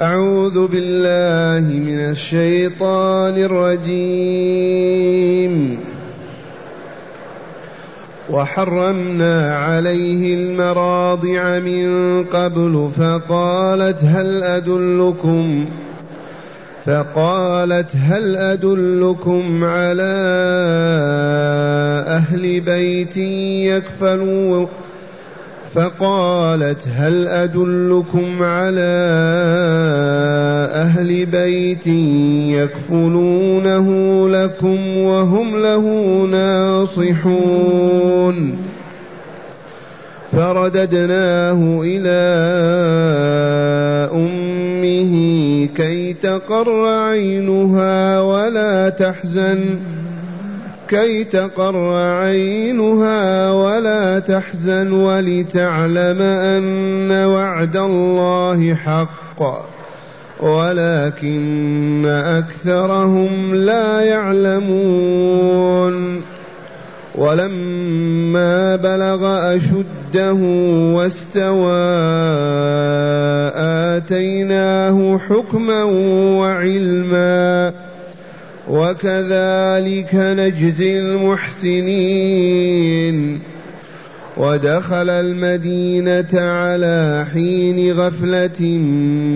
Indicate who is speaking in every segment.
Speaker 1: أعوذ بالله من الشيطان الرجيم. وحرمنا عليه المراضع من قبل فقالت هل أدلكم فقالت هل أدلكم على أهل بيت يكفلون؟ فقالت هل أدلكم على أهل بيت يكفلونه لكم وهم له ناصحون؟ فرددناه إلى أمه كي تقر عينها ولا تحزن. كي تقر عينها ولا تحزن ولتعلم أن وعد الله حق ولكن أكثرهم لا يعلمون ولما بلغ أشده واستوى آتيناه حكما وعلما وكذلك نجزي المحسنين. ودخل المدينة على حين غفلة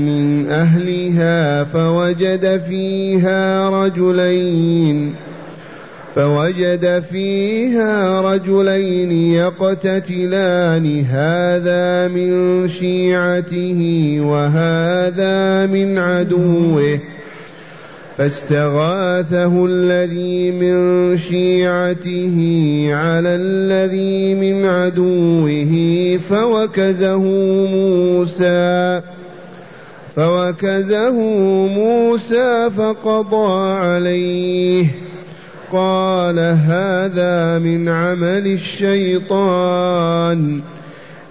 Speaker 1: من أهلها فوجد فيها رجلين. فوجد فيها رجلين يقتتلان. هذا من شيعته وهذا من عدوه. فاستغاثه الذي من شيعته على الذي من عدوه فوكزه موسى فوكزه موسى فقضى عليه. قال هذا من عمل الشيطان.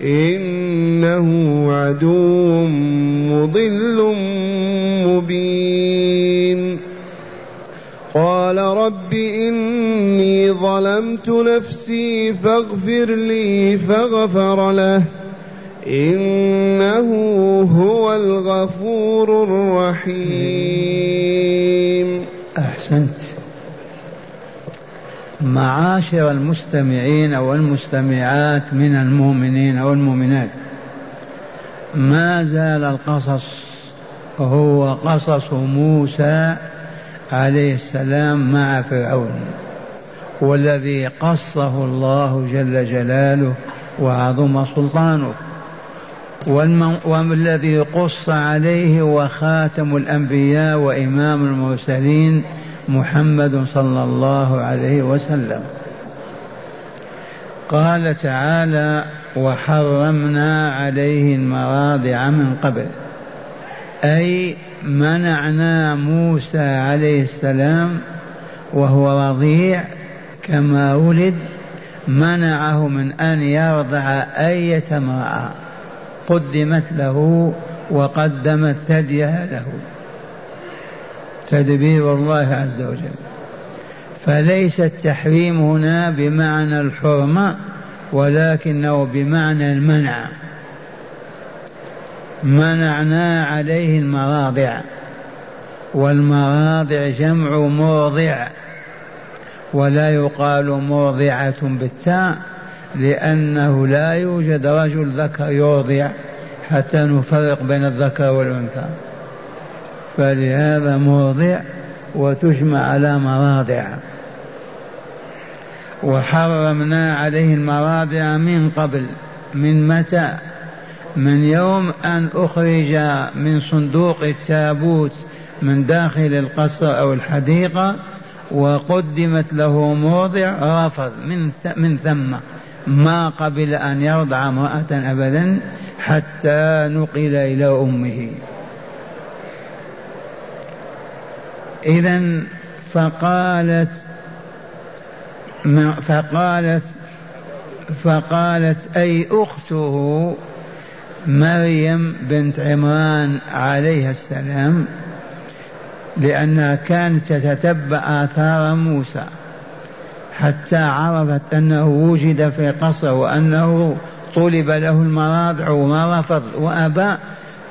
Speaker 1: إنه عدو مضل مبين. قال رب إني ظلمت نفسي فاغفر لي فغفر له. إنه هو الغفور الرحيم.
Speaker 2: أحسنت. معاشر المستمعين والمستمعات من المؤمنين والمؤمنات. ما زال القصص هو قصص موسى عليه السلام مع فرعون والذي قصه الله جل جلاله وعظم سلطانه والذي قص عليه وخاتم الأنبياء وإمام المرسلين محمد صلى الله عليه وسلم. قال تعالى وحرمنا عليه المراضع من قبل. أي منعنا موسى عليه السلام وهو رضيع كما ولد منعه من أن يرضع أية امرأة قدمت له وقدمت ثديها له. تدبير الله عز وجل. فليس التحريم هنا بمعنى الحرمة ولكنه بمعنى المنع. منعنا عليه المراضع. والمراضع جمع مرضع. ولا يقال مرضعة بالتاء لأنه لا يوجد رجل ذكر يرضع حتى نفرق بين الذكر والأنثى. فلهذا موضع وتجمع على مراضع وحرمنا عليه المراضع من قبل من متى؟ من يوم أن أخرج من صندوق التابوت من داخل القصر أو الحديقة وقدمت له موضع رفض من من ثم. ما قبل أن يرضع امرأة أبدا حتى نقل إلى أمه. إذا فقالت فقالت فقالت أي أخته مريم بنت عمران عليها السلام لأنها كانت تتتبع آثار موسى حتى عرفت أنه وجد في قصر وأنه طلب له المراضع وما رفض وأبى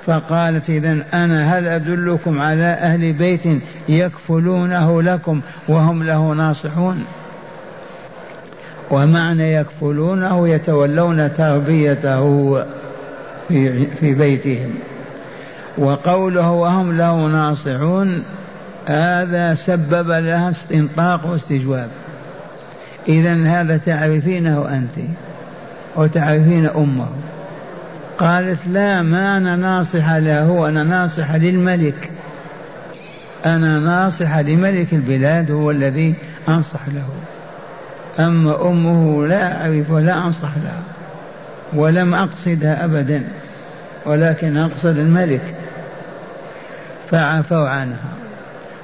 Speaker 2: فقالت إذا أنا هل أدلكم على أهل بيت يكفلونه لكم وهم له ناصحون؟ ومعنى يكفلونه يتولون تربيته في, في بيتهم. وقوله وهم له ناصحون هذا سبب لها استنطاق واستجواب. إذا هذا تعرفينه أنت وتعرفين أمه. قالت لا ما أنا ناصحة له أنا ناصحة للملك. أنا ناصحة لملك البلاد هو الذي أنصح له. أما أمه لا أعرف ولا أنصح لها ولم أقصدها أبدا ولكن أقصد الملك. فعفوا عنها.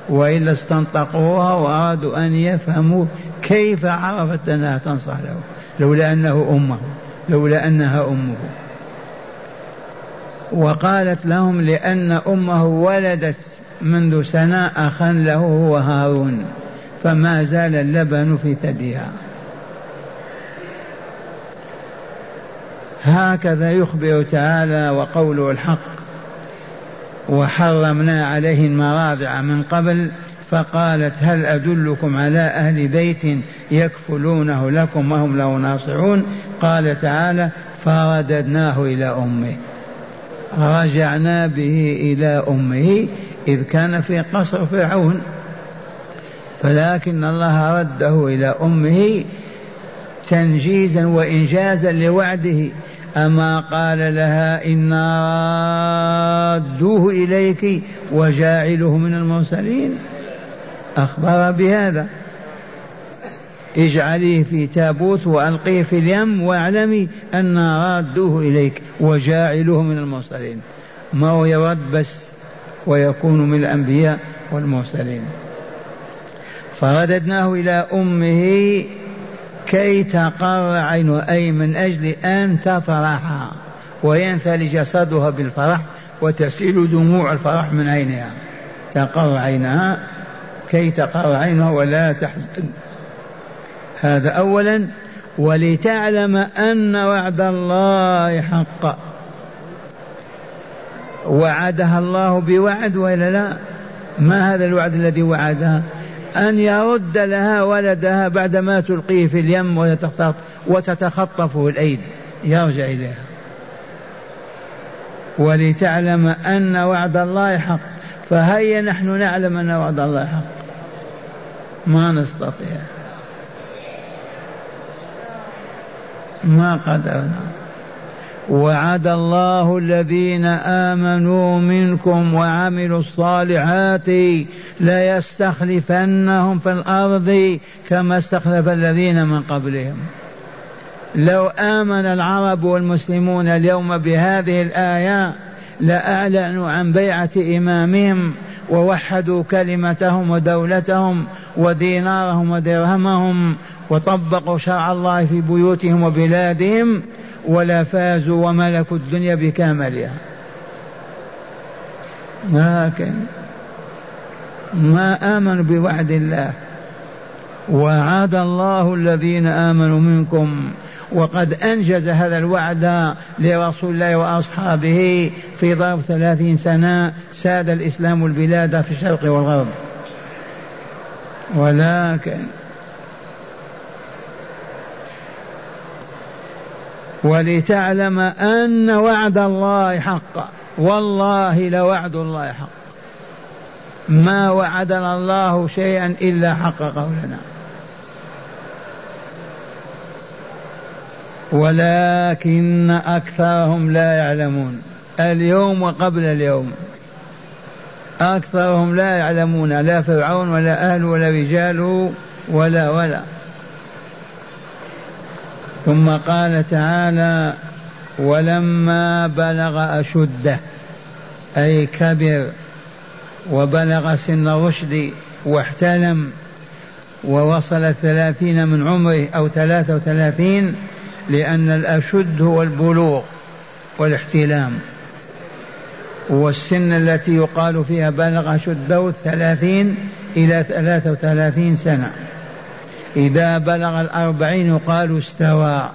Speaker 2: وإلا استنطقوها وأرادوا أن يفهموا كيف عرفت أنها تنصح له لولا أنه أمه لولا أنها أمه. وقالت لهم لأن أمه ولدت منذ سنة أخا له هو هارون فما زال اللبن في ثديها. هكذا يخبر تعالى وقوله الحق وحرمنا عليه المراضع من قبل فقالت هل أدلكم على أهل بيت يكفلونه لكم وهم له ناصحون؟ قال تعالى فرددناه إلى أمه. رجعنا به إلى أمه إذ كان في قصر فرعون. فلكن الله رده إلى أمه تنجيزا وإنجازا لوعده. أما قال لها إنا رادوه إليك وجاعله من المرسلين. أخبر بهذا. اجعليه في تابوت وألقيه في اليم واعلمي أن رادوه إليك وجاعله من المرسلين. ما هو يرد بس ويكون من الأنبياء والمرسلين. فرددناه إلى أمه كي تقر عينه أي من أجل أن تفرح وينثلج جسدها بالفرح وتسيل دموع الفرح من عينها. تقر عينها كي تقر عينها ولا تحزن. هذا أولا ولتعلم أن وعد الله حق. وعدها الله بوعد وإلا لا؟ ما هذا الوعد الذي وعدها؟ أن يرد لها ولدها بعدما تلقيه في اليم وتتخطفه الأيدي يرجع إليها. ولتعلم أن وعد الله حق. فهيا نحن نعلم أن وعد الله حق. ما نستطيع. ما قدرنا وعد الله الذين آمنوا منكم وعملوا الصالحات ليستخلفنهم في الأرض كما استخلف الذين من قبلهم. لو آمن العرب والمسلمون اليوم بهذه الآية لأعلنوا عن بيعة إمامهم ووحدوا كلمتهم ودولتهم ودينارهم ودرهمهم وطبقوا شرع الله في بيوتهم وبلادهم ولا فازوا وملكوا الدنيا بكاملها. لكن ما آمنوا بوعد الله وعد الله الذين آمنوا منكم وقد أنجز هذا الوعد لرسول الله وأصحابه في ظرف ثلاثين سنة ساد الإسلام البلاد في الشرق والغرب. ولكن ولتعلم أن وعد الله حق. والله لوعد الله حق. ما وعدنا الله شيئا إلا حققه لنا ولكن أكثرهم لا يعلمون. اليوم وقبل اليوم. أكثرهم لا يعلمون. لا فرعون ولا أهل ولا رجاله ولا ولا. ثم قال تعالى ولما بلغ أشده أي كبر وبلغ سن الرشد واحتلم ووصل الثلاثين من عمره أو ثلاثة وثلاثين لأن الأشد هو البلوغ والاحتلام. والسن التي يقال فيها بلغ شده الثلاثين إلى ثلاثة وثلاثين سنة. إذا بلغ الأربعين يقال استوى.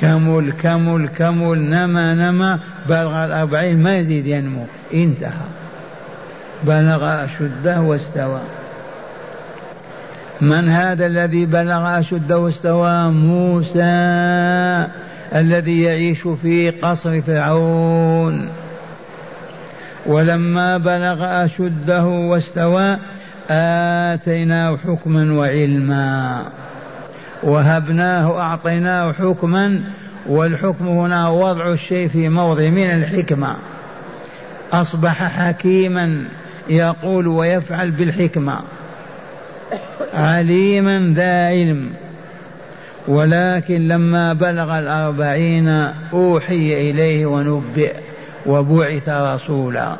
Speaker 2: كمل كمل كمل نما نما بلغ الأربعين ما يزيد ينمو. انتهى. بلغ أشده واستوى. من هذا الذي بلغ أشده واستوى؟ موسى الذي يعيش في قصر فرعون. ولما بلغ أشده واستوى آتيناه حكما وعلما. وهبناه أعطيناه حكما والحكم هنا وضع الشيء في موضع من الحكمة. أصبح حكيما يقول ويفعل بالحكمة. عليما ذا علم. ولكن لما بلغ الأربعين أوحي إليه ونبئ وبعث رسولا.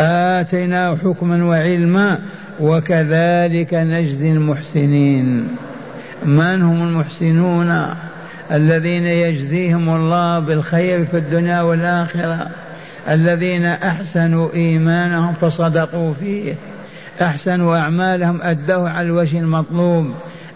Speaker 2: آتيناه حكما وعلما وكذلك نجزي المحسنين. من هم المحسنون الذين يجزيهم الله بالخير في الدنيا والآخرة؟ الذين أحسنوا إيمانهم فصدقوا فيه. أحسنوا أعمالهم أدوه على الوجه المطلوب.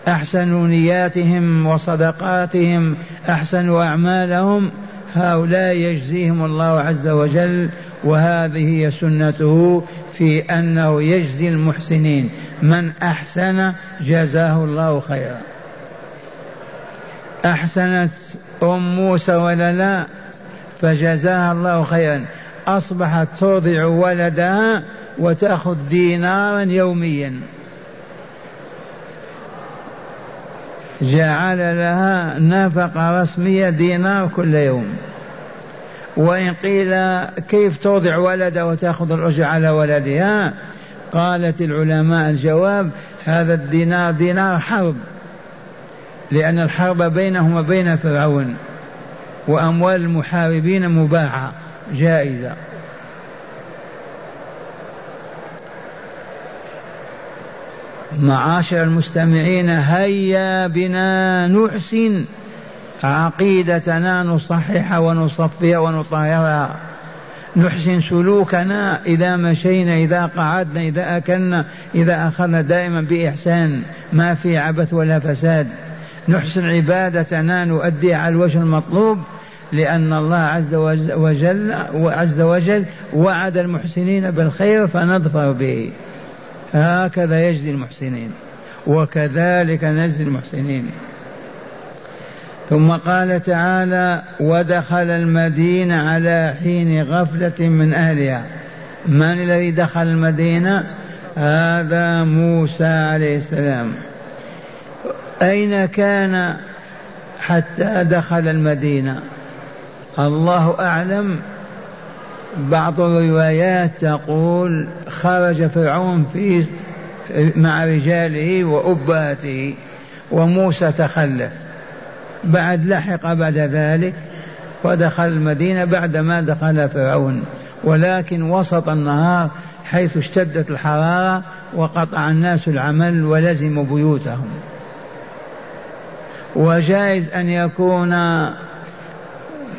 Speaker 2: أحسنوا نياتهم وصدقاتهم. أحسنوا أعمالهم. هؤلاء يجزيهم الله عز وجل وهذه هي سنته في أنه يجزي المحسنين. من أحسن جزاه الله خيرا. أحسنت أم موسى ولا لا؟ فجزاها الله خيرا. أصبحت ترضع ولدها وتأخذ دينارا يوميا. جعل لها نفقة رسمية دينار كل يوم. وإن قيل كيف ترضع ولدها وتأخذ الأجر على ولدها؟ قالت العلماء الجواب هذا الدينار دينار حرب. لأن الحرب بينهم وبين فرعون وأموال المحاربين مباحة جائزة. معاشر المستمعين هيا بنا نحسن. عقيدتنا نصحح ونصفيها ونطهرها نحسن سلوكنا إذا مشينا إذا قعدنا إذا أكلنا إذا أخذنا دائما بإحسان. ما في عبث ولا فساد. نحسن عبادتنا نؤدي على الوجه المطلوب لأن الله عز وجل وعز وجل وعد المحسنين بالخير فنظفر به. هكذا يجزي المحسنين وكذلك نجزي المحسنين. ثم قال تعالى ودخل المدينة على حين غفلة من أهلها. من الذي دخل المدينة؟ هذا موسى عليه السلام. أين كان حتى دخل المدينة؟ الله أعلم. بعض الروايات تقول خرج فرعون في مع رجاله وأباته وموسى تخلف. بعد لحق بعد ذلك ودخل المدينة بعدما دخل فرعون. ولكن وسط النهار حيث اشتدت الحرارة وقطع الناس العمل ولزموا بيوتهم. وجائز أن يكون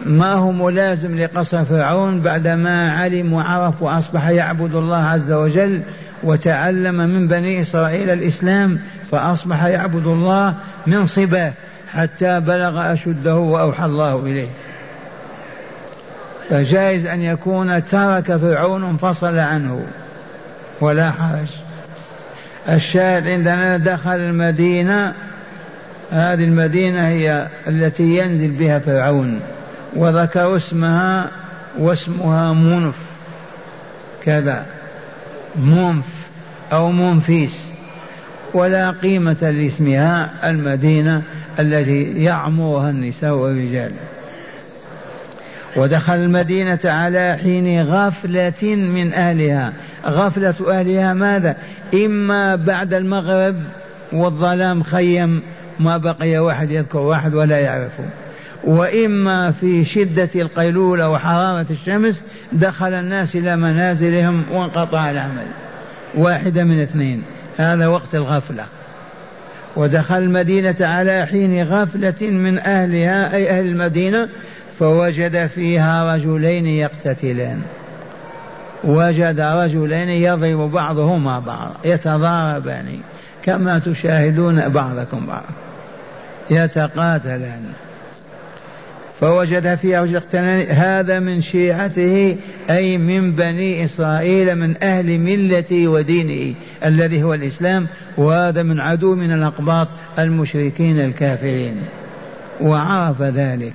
Speaker 2: ما هو ملازم لقصر فرعون بعدما علم وعرف وأصبح يعبد الله عز وجل وتعلم من بني إسرائيل الإسلام فأصبح يعبد الله من صباه حتى بلغ أشده وأوحى الله إليه. فجائز أن يكون ترك فرعون انفصل عنه. ولا حرج. الشاهد عندنا دخل المدينة. هذه المدينة هي التي ينزل بها فرعون. وذكروا اسمها واسمها منف كذا. منف أو منفيس ولا قيمة لاسمها المدينة. التي يعمرها النساء والرجال. ودخل المدينة على حين غفلة من أهلها. غفلة أهلها ماذا؟ إما بعد المغرب والظلام خيم ما بقي واحد يذكر واحد ولا يعرفه. وإما في شدة القيلولة وحرارة الشمس دخل الناس إلى منازلهم وانقطع العمل. واحدة من اثنين. هذا وقت الغفلة. ودخل المدينة على حين غفلة من أهلها أي أهل المدينة فوجد فيها رجلين يقتتلان. وجد رجلين يضرب بعضهما بعض يتضاربان كما تشاهدون بعضكم بعض يتقاتلان. فوجد فيها اقتناني هذا من شيعته أي من بني إسرائيل من أهل ملته ودينه الذي هو الإسلام وهذا من عدو من الأقباط المشركين الكافرين. وعرف ذلك.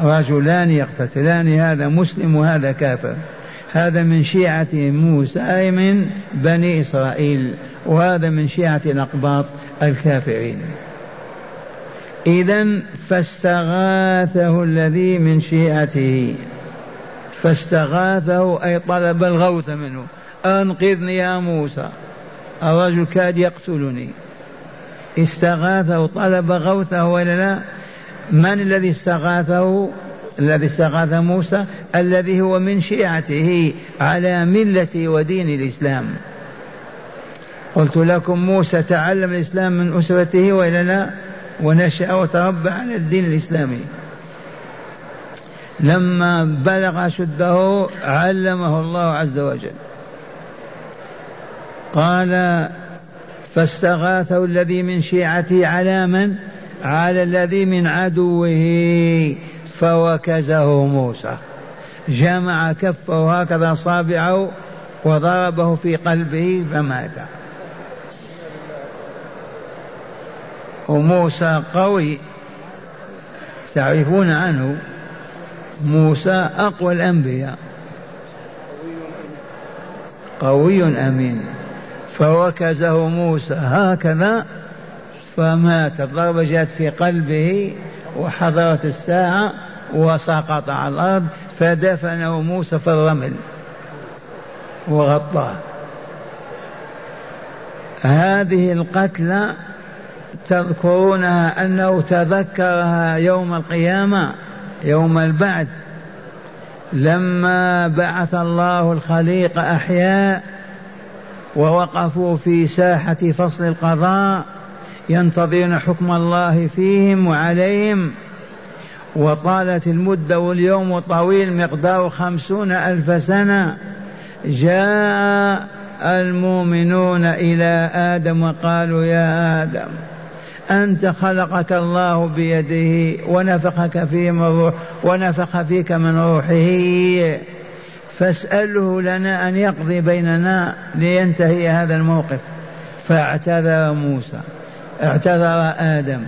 Speaker 2: رجلان يقتتلان هذا مسلم وهذا كافر. هذا من شيعة موسى أي من بني إسرائيل وهذا من شيعة الأقباط الكافرين. إذا فاستغاثه الذي من شيعته. فاستغاثه أي طلب الغوث منه. أنقذني يا موسى. الرجل كاد يقتلني. استغاثه طلب غوثه ولا لا؟ من الذي استغاثه؟ الذي استغاث موسى الذي هو من شيعته على ملة ودين الإسلام. قلت لكم موسى تعلم الإسلام من أسرته وإلا لا؟ ونشأ وتربى على الدين الإسلامي. لما بلغ شده علمه الله عز وجل. قال فاستغاثه الذي من شيعته على من؟ على الذي من عدوه. فوكزه موسى. جمع كفه هكذا صابعه وضربه في قلبه فمات. وموسى قوي. تعرفون عنه؟ موسى أقوى الأنبياء. قوي أمين. فوكزه موسى هكذا فمات الضربة جاءت في قلبه وحضرت الساعة وسقط على الأرض فدفنه موسى في الرمل وغطاه. هذه القتلى تذكرونها أنه تذكرها يوم القيامة يوم البعث. لما بعث الله الخليق أحياء ووقفوا في ساحة فصل القضاء ينتظرون حكم الله فيهم وعليهم. وطالت المدة واليوم طويل مقدار خمسون ألف سنة. جاء المؤمنون إلى آدم وقالوا يا آدم أنت خلقك الله بيده ونفخك فيه من روح ونفخ فيك من روحه. فاسأله لنا أن يقضي بيننا لينتهي هذا الموقف. فاعتذر موسى اعتذر آدم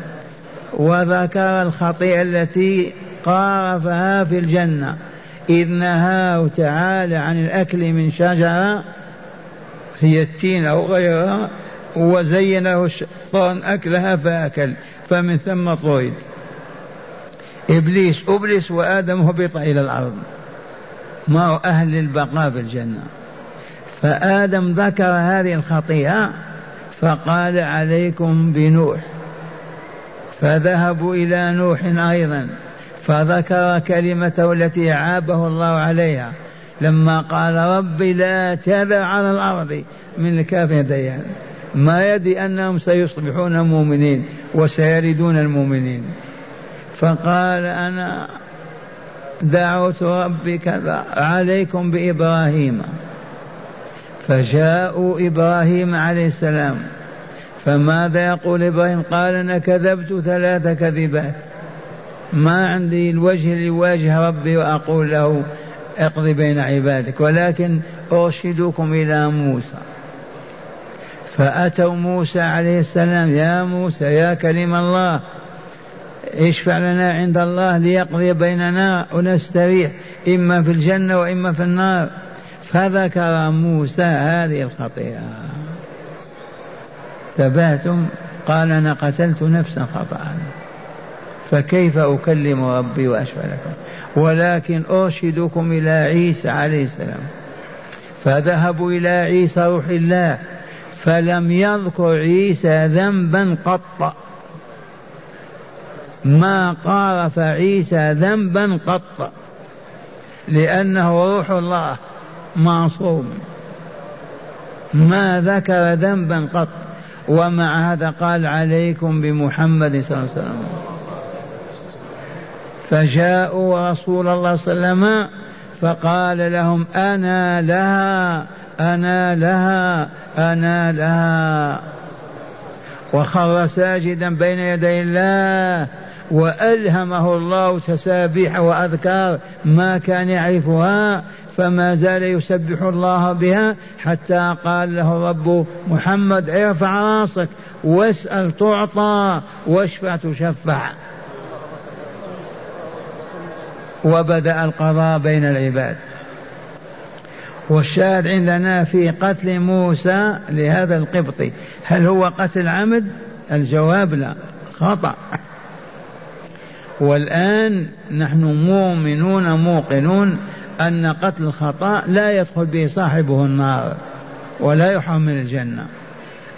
Speaker 2: وذكر الخطيئة التي قارفها في الجنة. إذ نهاه تعالى عن الأكل من شجرة هي التين أو غيرها وزينه الشيطان أكلها فأكل فمن ثم طرد إبليس أبلس وآدم هبط إلى الأرض. ما أهل البقاء في الجنة فآدم ذكر هذه الخطيئة فقال عليكم بنوح. فذهبوا إلى نوح أيضا فذكر كلمته التي عابه الله عليها. لما قال رب لا تذر على الأرض من الكافر ديان ما يدري أنهم سيصبحون مؤمنين وسيردون المؤمنين. فقال أنا دعوت ربي كذا عليكم بإبراهيم. فجاءوا إبراهيم عليه السلام. فماذا يقول إبراهيم؟ قال أنا كذبت ثلاث كذبات. ما عندي الوجه لواجه ربي وأقول له اقضي بين عبادك ولكن أرشدكم إلى موسى. فأتوا موسى عليه السلام يا موسى يا كلم الله اشفع لنا عند الله ليقضي بيننا ونستريح إما في الجنة وإما في النار. فذكر موسى هذه الخطيئة. تبعتم قال أنا قتلت نفسا خطأ فكيف أكلم ربي وأشفع لكم ولكن أرشدكم إلى عيسى عليه السلام. فذهبوا إلى عيسى روح الله فلم يذكر عيسى ذنبا قط. ما قارف عيسى ذنبا قط. لأنه روح الله معصوم. ما ذكر ذنبا قط. ومع هذا قال عليكم بمحمد صلى الله عليه وسلم. فجاءوا رسول الله صلى الله عليه وسلم فقال لهم أنا لها؟ أنا لها أنا لها. وخر ساجدا بين يدي الله وألهمه الله تسابيح وأذكار ما كان يعرفها فما زال يسبح الله بها حتى قال له الرب محمد ارفع راسك واسأل تعطى واشفع تشفع. وبدأ القضاء بين العباد. والشاهد عندنا في قتل موسى لهذا القبطي. هل هو قتل عمد الجواب لا. خطأ. والآن نحن مؤمنون موقنون أن قتل الخطأ لا يدخل به صاحبه النار ولا يحرم من الجنة.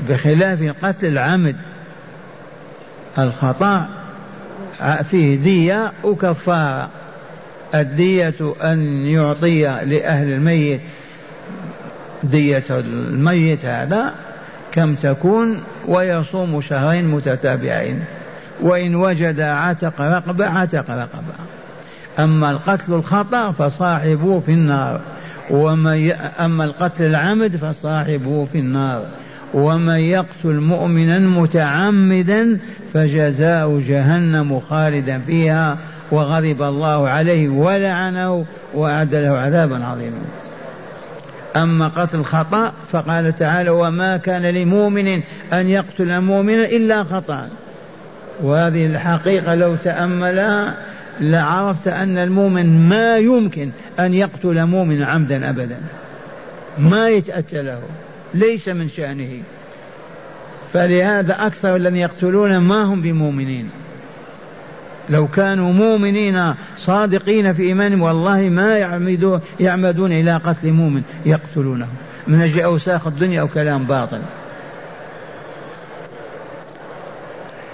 Speaker 2: بخلاف قتل العمد الخطأ فيه دية وكفارة. الدية أن يعطي لأهل الميت دية الميت هذا كم تكون ويصوم شهرين متتابعين. وإن وجد عتق رقبة عتق رقبة. أما القتل الخطأ فصاحبه في النار. ومن أما القتل العمد فصاحبه في النار. ومن يقتل مؤمنا متعمدا فجزاء جهنم خالدا فيها وغضب الله عليه ولعنه وأعد له عذابا عظيما. أما قتل خطأ فقال تعالى وما كان لمؤمن أن يقتل مؤمنا إلا خطأ. وهذه الحقيقة لو تأملها لعرفت أن المؤمن ما يمكن أن يقتل مؤمنا عمدا أبدا. ما يتأتى له ليس من شأنه. فلهذا أكثر الذين يقتلون ما هم بمؤمنين. لو كانوا مؤمنين صادقين في إيمانهم والله ما يعمدون, يعمدون إلى قتل مؤمن يقتلونه. من أجل أوساخ الدنيا أو كلام باطل.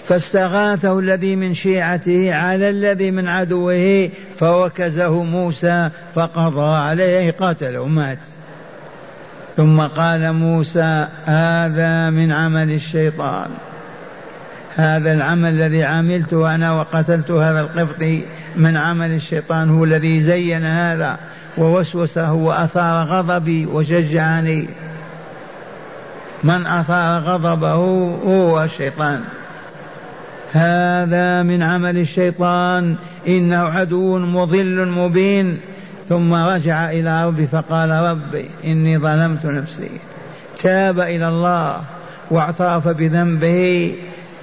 Speaker 2: فاستغاثه الذي من شيعته على الذي من عدوه فوكزه موسى فقضى عليه قتله مات. ثم قال موسى هذا من عمل الشيطان. هذا العمل الذي عملته أنا وقتلت هذا القبطي من عمل الشيطان هو الذي زين هذا ووسوسه وأثار غضبي وشجعني. من أثار غضبه هو الشيطان. هذا من عمل الشيطان. إنه عدو مضل مبين. ثم رجع إلى ربي فقال ربي إني ظلمت نفسي. تاب إلى الله واعترف بذنبه.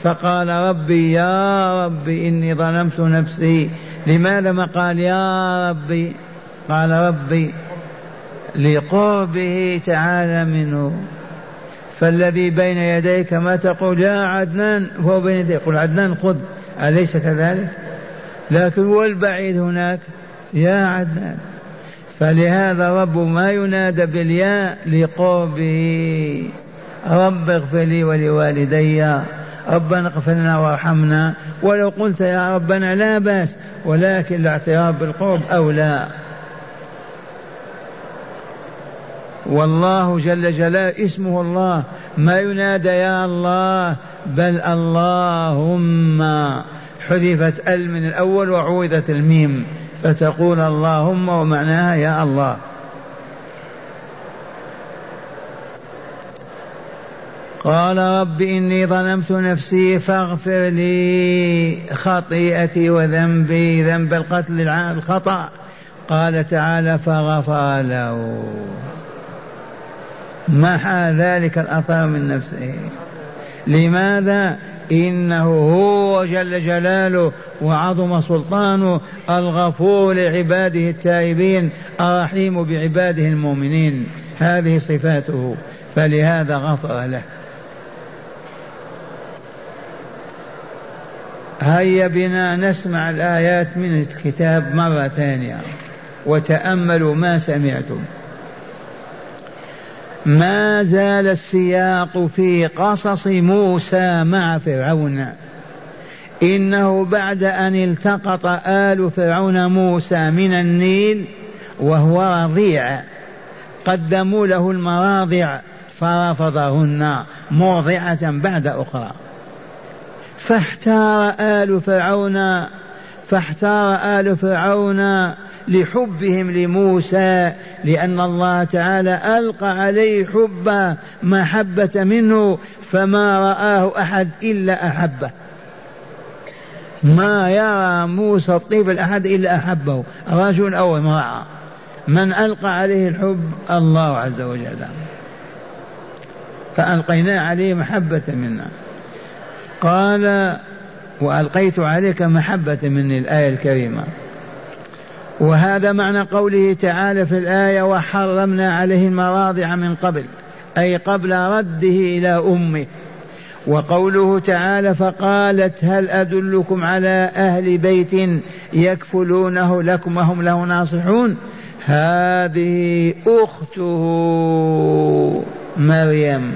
Speaker 2: فقال ربي يا ربي إني ظلمت نفسي لماذا ما قال يا ربي؟ قال ربي لقربه تعالى منه. فالذي بين يديك ما تقول يا عدنان هو بين يديك يقول عدنان خذ أليس كذلك؟ لكن هو البعيد هناك. يا عدنان. فلهذا رب ما ينادى بالياء لقربه. رب اغفر لي ولوالدي. ربنا اغفر لنا وارحمنا ولو قلت يا ربنا لا بأس ولكن الاعتراف بالقرب أولى. والله جل جلاله اسمه الله ما ينادى يا الله بل اللهم. حذفت ال من الأول وعوذت الميم فتقول اللهم ومعناها يا الله. قال رب إني ظلمت نفسي فاغفر لي خطيئتي وذنبي ذنب القتل الخطأ. قال تعالى فغفر له. محى ذلك الأثر من نفسه. لماذا؟ إنه هو جل جلاله وعظم سلطانه الغفور لعباده التائبين الرحيم بعباده المؤمنين. هذه صفاته فلهذا غفر له. هيا بنا نسمع الآيات من الكتاب مرة ثانية. وتأملوا ما سمعتم. ما زال السياق في قصص موسى مع فرعون. إنه بعد أن التقط آل فرعون موسى من النيل وهو رضيع قدموا له المراضع فرفضهن مرضعة بعد أخرى. فاحتار آل فرعون فاحتار آل فرعون لحبهم لموسى لأن الله تعالى ألقى عليه حب محبة منه فما رآه أحد إلا أحبه. ما يرى موسى الطفل أحد إلا أحبه. رجل أو امرأة من ألقى عليه الحب؟ الله عز وجل. فألقينا عليه محبة منا. قال وألقيت عليك محبة مني الآية الكريمة. وهذا معنى قوله تعالى في الآية وحرمنا عليه المراضع من قبل أي قبل رده إلى أمه. وقوله تعالى فقالت هل أدلكم على أهل بيت يكفلونه لكم وهم له ناصحون؟ هذه أخته مريم.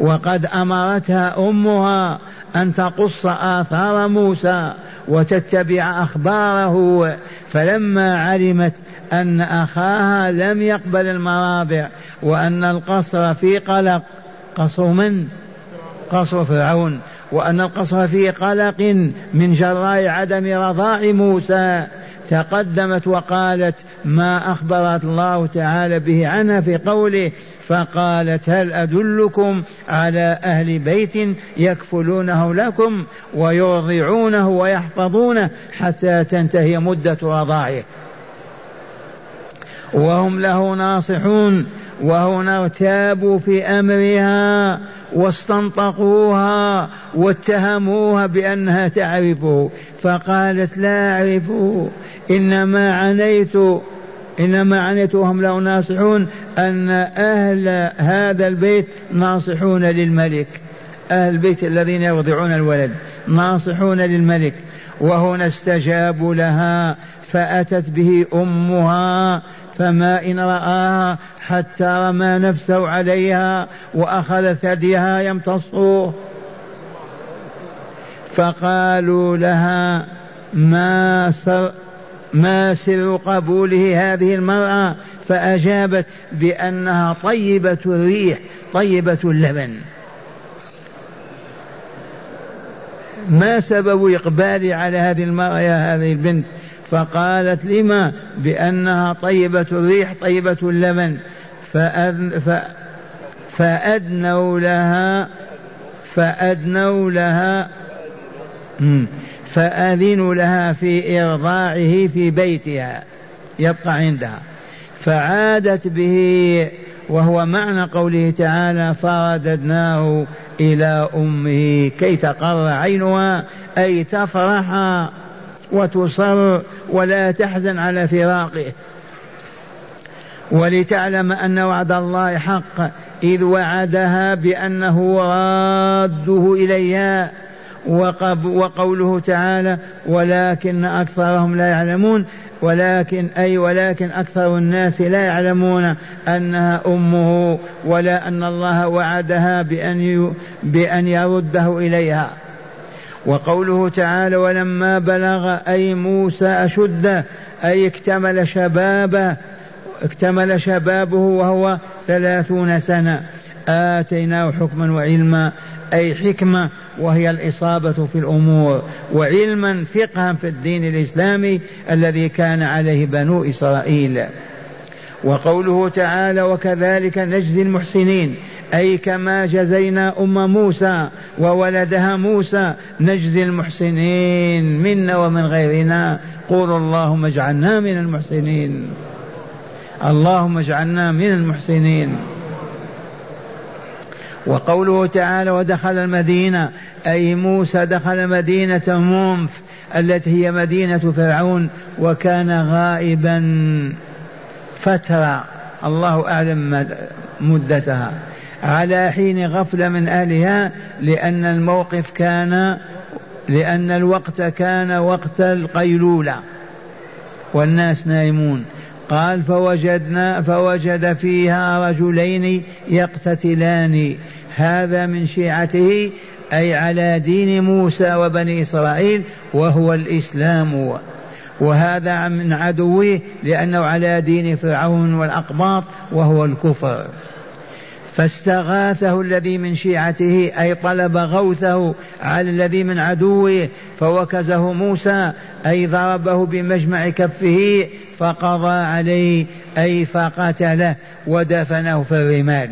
Speaker 2: وقد أمرتها أمها أن تقص آثار موسى وتتبع أخباره. فلما علمت أن أخاها لم يقبل المراضع وأن القصر في قلق قصر من؟ قصر فرعون. وأن القصر في قلق من جراء عدم رضاع موسى. تقدمت وقالت ما أخبرت الله تعالى به عنها في قوله فقالت هل أدلكم على أهل بيت يكفلونه لكم ويرضعونه ويحفظونه حتى تنتهي مدة رضاعه وهم له ناصحون وهنا ارتابوا في أمرها واستنطقوها واتهموها بأنها تعرفه. فقالت لا أعرفه إنما عنيت إنما عنيت وهم له ناصحون أن أهل هذا البيت ناصحون للملك. أهل البيت الذين يرضعون الولد ناصحون للملك وهنا استجابوا لها فأتت به أمها فما إن رآها حتى رمى نفسه عليها وأخذ ثديها يمتصه. فقالوا لها ما سر ما سر قبوله هذه المرأة فأجابت بأنها طيبة الريح طيبة اللبن. ما سبب إقبالي على هذه المرأة يا هذه البنت؟ فقالت لما؟ بأنها طيبة الريح طيبة اللبن. فأذن ف فأدنوا لها فأدنوا لها. فأذنوا لها في إرضاعه في بيتها يبقى عندها. فعادت به وهو معنى قوله تعالى فرددناه إلى أمه كي تقر عينها أي تفرح وتصر ولا تحزن على فراقه. ولتعلم أن وعد الله حق إذ وعدها بأنه راده إليها. وقوله تعالى ولكن أكثرهم لا يعلمون ولكن أي ولكن أكثر الناس لا يعلمون أنها أمه ولا أن الله وعدها بأن بأن يرده إليها. وقوله تعالى ولما بلغ أي موسى أشده أي اكتمل شبابه اكتمل شبابه وهو ثلاثون سنة آتيناه حكما وعلما أي حكمة وهي الإصابة في الأمور وعلما فقها في الدين الإسلامي الذي كان عليه بنو إسرائيل. وقوله تعالى وكذلك نجزي المحسنين أي كما جزينا أم موسى وولدها موسى نجزي المحسنين منا ومن غيرنا قولوا اللهم اجعلنا من المحسنين اللهم اجعلنا من المحسنين وقوله تعالى ودخل المدينة أي موسى دخل مدينة مومف التي هي مدينة فرعون وكان غائبا فترة. الله أعلم مدتها. على حين غفلة من أهلها لأن الموقف كان لأن الوقت كان وقت القيلولة. والناس نائمون قال فوجدنا فوجد فيها رجلين يقتتلان. هذا من شيعته أي على دين موسى وبني إسرائيل وهو الإسلام. وهذا من عدوه لأنه على دين فرعون والأقباط وهو الكفر. فاستغاثه الذي من شيعته أي طلب غوثه على الذي من عدوه فوكزه موسى أي ضربه بمجمع كفه فقضى عليه أي فقتله ودفنه في الرمال.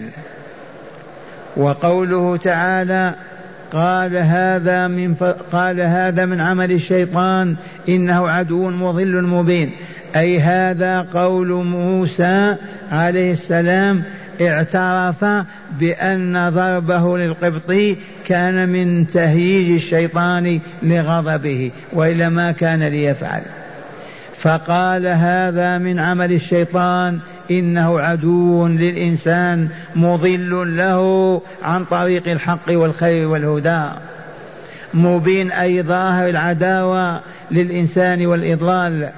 Speaker 2: وقوله تعالى قال هذا من ف... قال هذا من عمل الشيطان إنه عدو مضل مبين. أي هذا قول موسى عليه السلام اعترف بأن ضربه للقبطي كان من تهييج الشيطان لغضبه والا ما كان ليفعل. فقال هذا من عمل الشيطان إنه عدو للإنسان مضل له عن طريق الحق والخير والهدى. مبين أي ظاهر العداوة للإنسان والإضلال.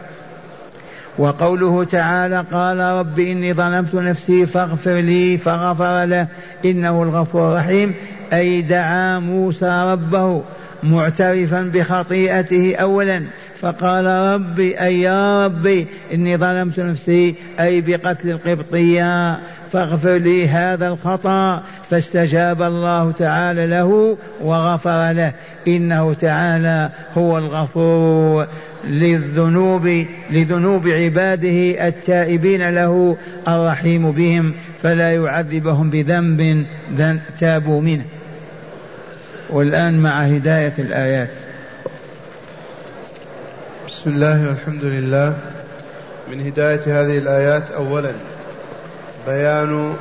Speaker 2: وقوله تعالى قال رب إني ظلمت نفسي فاغفر لي فغفر له إنه الغفور الرحيم أي دعا موسى ربه معترفا بخطيئته اولا. فقال ربي أي يا ربي إني ظلمت نفسي أي بقتل القبطية فاغفر لي هذا الخطأ. فاستجاب الله تعالى له وغفر له. إنه تعالى هو الغفور للذنوب لذنوب عباده التائبين له الرحيم بهم فلا يعذبهم بذنب تابوا منه. والآن مع هداية الآيات.
Speaker 1: بسم الله والحمد لله. من هداية هذه الآيات أولا بيان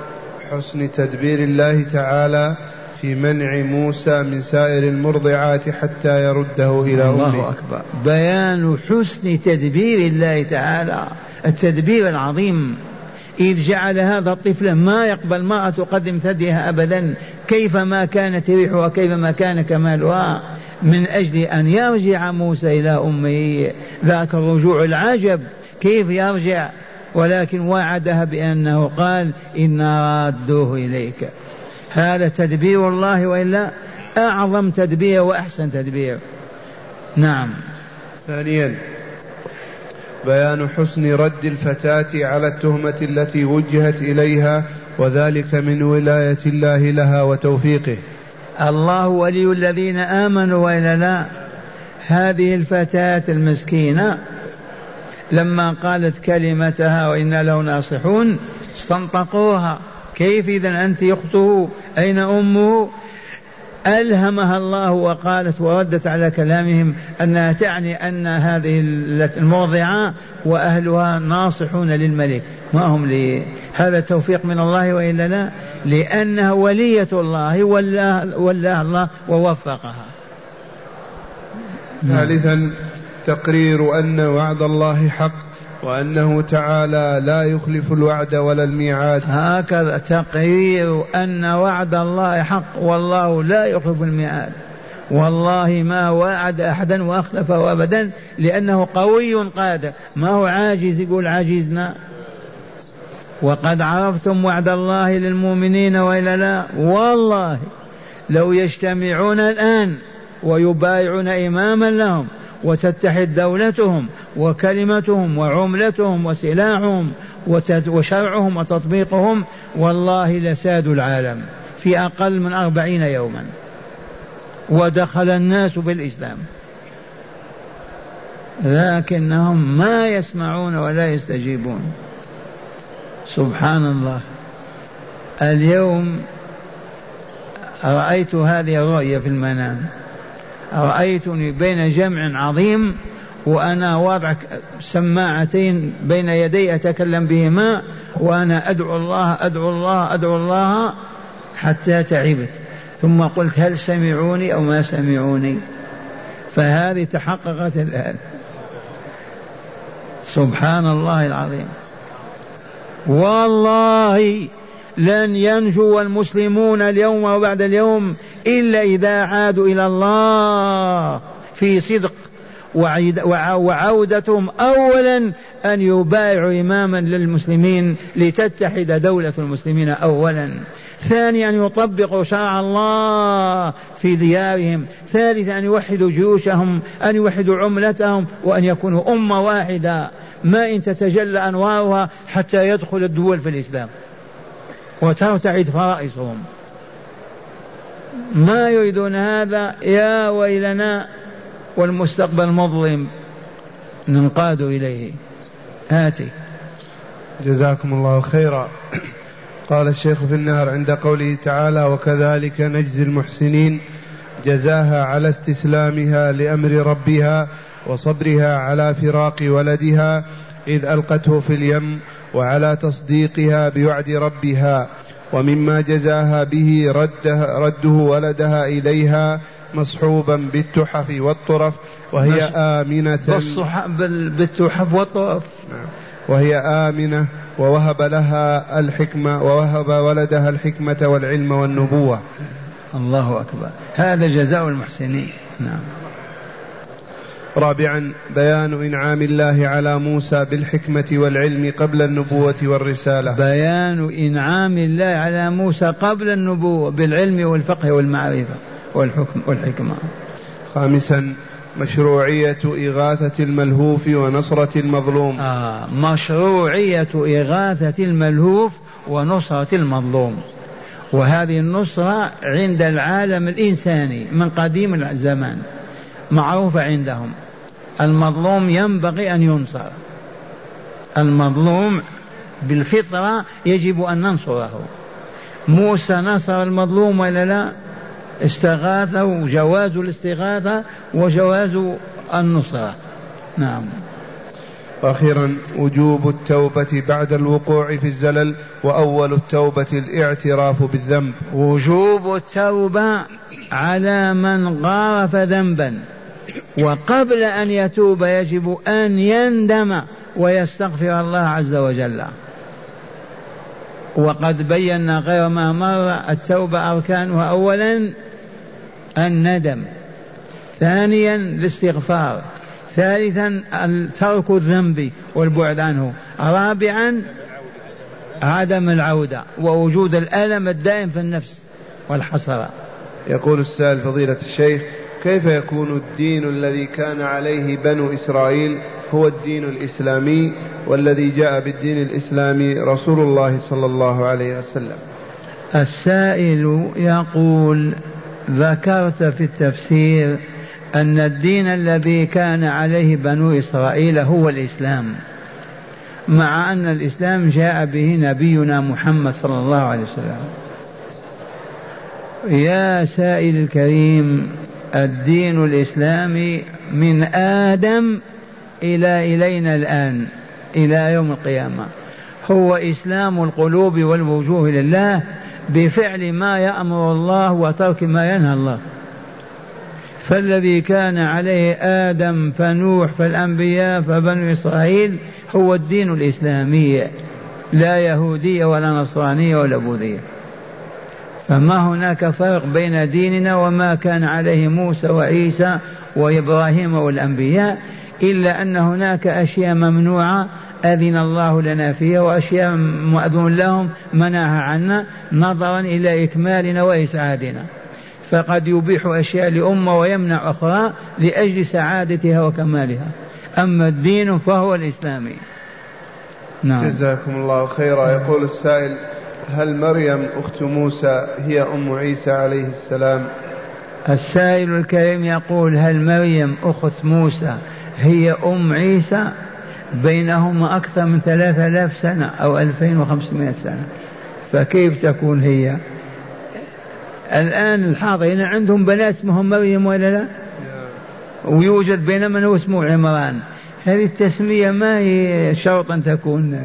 Speaker 1: حسن تدبير الله تعالى في منع موسى من سائر المرضعات حتى يرده إلى أمه.
Speaker 2: الله أكبر. بيان حسن تدبير الله تعالى التدبير العظيم. إذ جعل هذا الطفل ما يقبل ما تقدم ثديها أبدا كيفما كانت ريحها كيفما كان كمالها. من أجل أن يرجع موسى إلى أمه. ذاك الرجوع العجب. كيف يرجع؟ ولكن وعدها بأنه قال إنا رادوه إليك. هذا تدبير الله وإلا أعظم تدبير وأحسن تدبير. نعم.
Speaker 1: ثانيا بيان حسن رد الفتاة على التهمة التي وجهت إليها وذلك من ولاية الله لها وتوفيقه.
Speaker 2: الله ولي الذين آمنوا وإلا لا هذه الفتاة المسكينة لما قالت كلمتها وإنا له ناصحون استنطقوها. كيف إذا أنت أخته؟ أين أمه؟ ألهمها الله وقالت وردت على كلامهم أنها تعني أن هذه المرضعة وأهلها ناصحون للملك. ما هم لي هذا توفيق من الله وإلا لا؟ لأنها ولية الله ولا ولا الله ووفقها.
Speaker 1: ثالثا تقرير أن وعد الله حق وأنه تعالى لا يخلف الوعد ولا الميعاد.
Speaker 2: هكذا تقرير أن وعد الله حق والله لا يخلف الميعاد. والله ما وعد أحدا وأخلفه أبدا لأنه قوي قادر. ما هو عاجز؟ يقول عجزنا وقد عرفتم وعد الله للمؤمنين وإلا لا؟ والله لو يجتمعون الآن ويبايعون إماما لهم وتتحد دولتهم وكلمتهم وعملتهم وسلاحهم وشرعهم وتطبيقهم والله لسادوا العالم في أقل من أربعين يوما. ودخل الناس بالإسلام. لكنهم ما يسمعون ولا يستجيبون. سبحان الله. اليوم رأيت هذه الرؤية في المنام. رأيتني بين جمع عظيم وأنا واضع سماعتين بين يدي أتكلم بهما وأنا أدعو الله أدعو الله أدعو الله حتى تعبت. ثم قلت هل سمعوني أو ما سمعوني؟ فهذه تحققت الآن. سبحان الله العظيم. والله لن ينجو المسلمون اليوم وبعد اليوم إلا إذا عادوا إلى الله في صدق وعودتهم أولا أن يبايعوا إماما للمسلمين لتتحد دولة المسلمين أولا. ثانيا أن يطبقوا شرع الله في ديارهم. ثالثا أن يوحدوا جيوشهم أن يوحدوا عملتهم وأن يكونوا أمة واحدة. ما إن تتجلى أنوارها حتى يدخل الدول في الإسلام. وترتعد فرائصهم. ما يريدون هذا يا ويلنا والمستقبل مظلم. ننقاد إليه. هاتي
Speaker 1: جزاكم الله خيرا. قال الشيخ في النهر عند قوله تعالى وكذلك نجزي المحسنين جزاها على استسلامها لأمر ربها وصبرها على فراق ولدها إذ ألقته في اليم وعلى تصديقها بوعد ربها ومما جزاها به رده, رده ولدها إليها مصحوبا بالتحف والطرف وهي آمنة
Speaker 2: بالتحف والطرف.
Speaker 1: نعم. وهي آمنة ووهب لها الحكمة ووهب ولدها الحكمة والعلم والنبوة.
Speaker 2: الله أكبر. هذا جزاء المحسنين. نعم.
Speaker 1: رابعا بيان إنعام الله على موسى بالحكمة والعلم قبل النبوة والرسالة.
Speaker 2: بيان إنعام الله على موسى قبل النبوة بالعلم والفقه والمعرفة والحكم والحكمة.
Speaker 1: خامسا مشروعية إغاثة الملهوف ونصرة المظلوم.
Speaker 2: آه مشروعية إغاثة الملهوف ونصرة المظلوم. وهذه النصرة عند العالم الإنساني من قديم الزمان معروفة عندهم. المظلوم ينبغي أن ينصر. المظلوم بالفطرة يجب أن ننصره. موسى نصر المظلوم ولا لا؟ استغاثة جواز الاستغاثة وجواز النصرة. نعم.
Speaker 1: أخيرا وجوب التوبة بعد الوقوع في الزلل وأول التوبة الاعتراف بالذنب.
Speaker 2: وجوب التوبة على من غارف ذنبا. وقبل أن يتوب يجب أن يندم ويستغفر الله عز وجل. وقد بينا غير ما مر التوبة أركانها. أولا الندم ثانيا الاستغفار. ثالثا ترك الذنب والبعد عنه. رابعا عدم العودة ووجود الألم الدائم في النفس والحسرة.
Speaker 1: يقول السائل فضيلة الشيخ كيف يكون الدين الذي كان عليه بنو إسرائيل هو الدين الإسلامي والذي جاء بالدين الإسلامي رسول الله صلى الله عليه وسلم؟
Speaker 2: السائل يقول ذكرت في التفسير أن الدين الذي كان عليه بنو إسرائيل هو الإسلام مع أن الإسلام جاء به نبينا محمد صلى الله عليه وسلم. يا سائل الكريم الدين الإسلامي من آدم إلى إلينا الآن إلى يوم القيامة. هو إسلام القلوب والوجوه لله بفعل ما يأمر الله وترك ما ينهى الله. فالذي كان عليه آدم فنوح فالأنبياء فبنو إسرائيل هو الدين الإسلامي لا يهودية ولا نصرانية ولا بوذية. فما هناك فرق بين ديننا وما كان عليه موسى وعيسى وإبراهيم والأنبياء إلا أن هناك أشياء ممنوعة أذن الله لنا فيها وأشياء مأذون لهم منعها عنا نظرا إلى إكمالنا وإسعادنا. فقد يبيح أشياء لأمة ويمنع أخرى لأجل سعادتها وكمالها. أما الدين فهو الإسلامي.
Speaker 1: نعم. جزاكم الله خيرا. يقول السائل هل مريم أخت موسى هي أم عيسى عليه السلام؟
Speaker 2: السائل الكريم يقول هل مريم أخت موسى هي أم عيسى؟ بينهما أكثر من ثلاثة آلاف سنة أو ألفين وخمسمائة سنة. فكيف تكون هي؟ الآن الحاضرين عندهم بنات اسمهم مريم ولا لا؟ ويوجد بين من هو اسمه عمران. هذه التسمية ما هي شرط أن تكون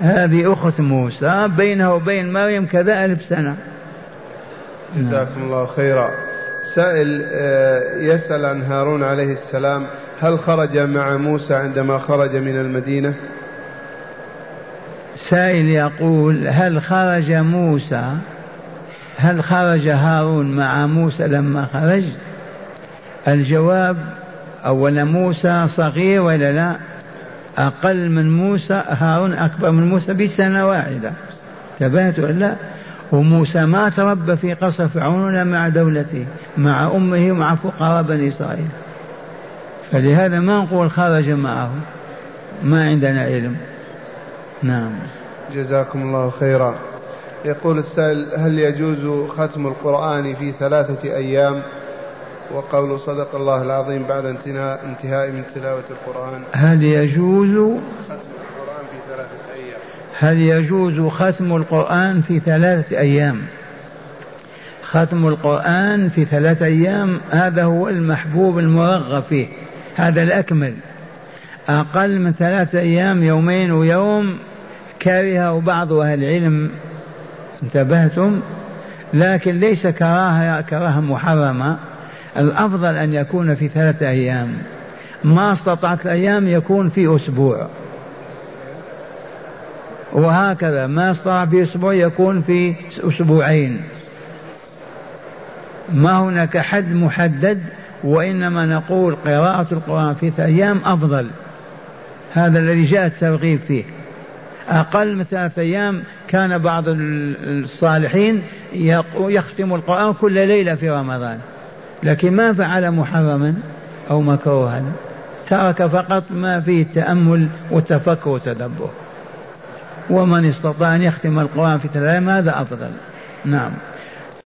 Speaker 2: هذه أخت موسى بينها وبين مريم كذا ألف سنة.
Speaker 1: جزاكم الله خيرا. سائل آه، يسأل عن هارون عليه السلام هل خرج مع موسى عندما خرج من المدينة؟
Speaker 2: سائل يقول هل خرج موسى؟ هل خرج هارون مع موسى لما خرج؟ الجواب أولا موسى صغير ولا لا؟ أقل من موسى هارون أكبر من موسى بسنة واحدة. تبهت ولا لا؟ وموسى ما تربى في قصر فرعون مع دولته مع أمه ومع فقراء بني إسرائيل. فلهذا ما نقول خرج معه ما عندنا علم. نعم.
Speaker 1: جزاكم الله خيرا. يقول السائل هل يجوز ختم القرآن في ثلاثة أيام؟ وقول صدق الله العظيم بعد انتهاء انتهاء من تلاوة القرآن.
Speaker 2: هل يجوز
Speaker 1: ختم القرآن في ثلاثة أيام.
Speaker 2: هل يجوز ختم القرآن في ثلاثة أيام؟ ختم القرآن في ثلاثة أيام هذا هو المحبوب المرغب فيه هذا الأكمل. أقل من ثلاثة أيام يومين ويوم كره بعض أهل العلم. انتبهتم؟ لكن ليس كراهة كراهة محرمة. الأفضل أن يكون في ثلاثة أيام. ما استطعت الأيام يكون في أسبوع. وهكذا ما استطاع في أسبوع يكون في أسبوعين. ما هناك حد محدد وإنما نقول قراءة القرآن في أيام أفضل. هذا الذي جاء الترغيب فيه. أقل من ثلاثة أيام كان بعض الصالحين يختم القرآن كل ليلة في رمضان. لكن ما فعل محرما أو مكروها. ترك فقط ما فيه تأمل وتفكر وتدبر. ومن استطاع أن يختم القرآن في ثلاثة هذا أفضل؟ نعم.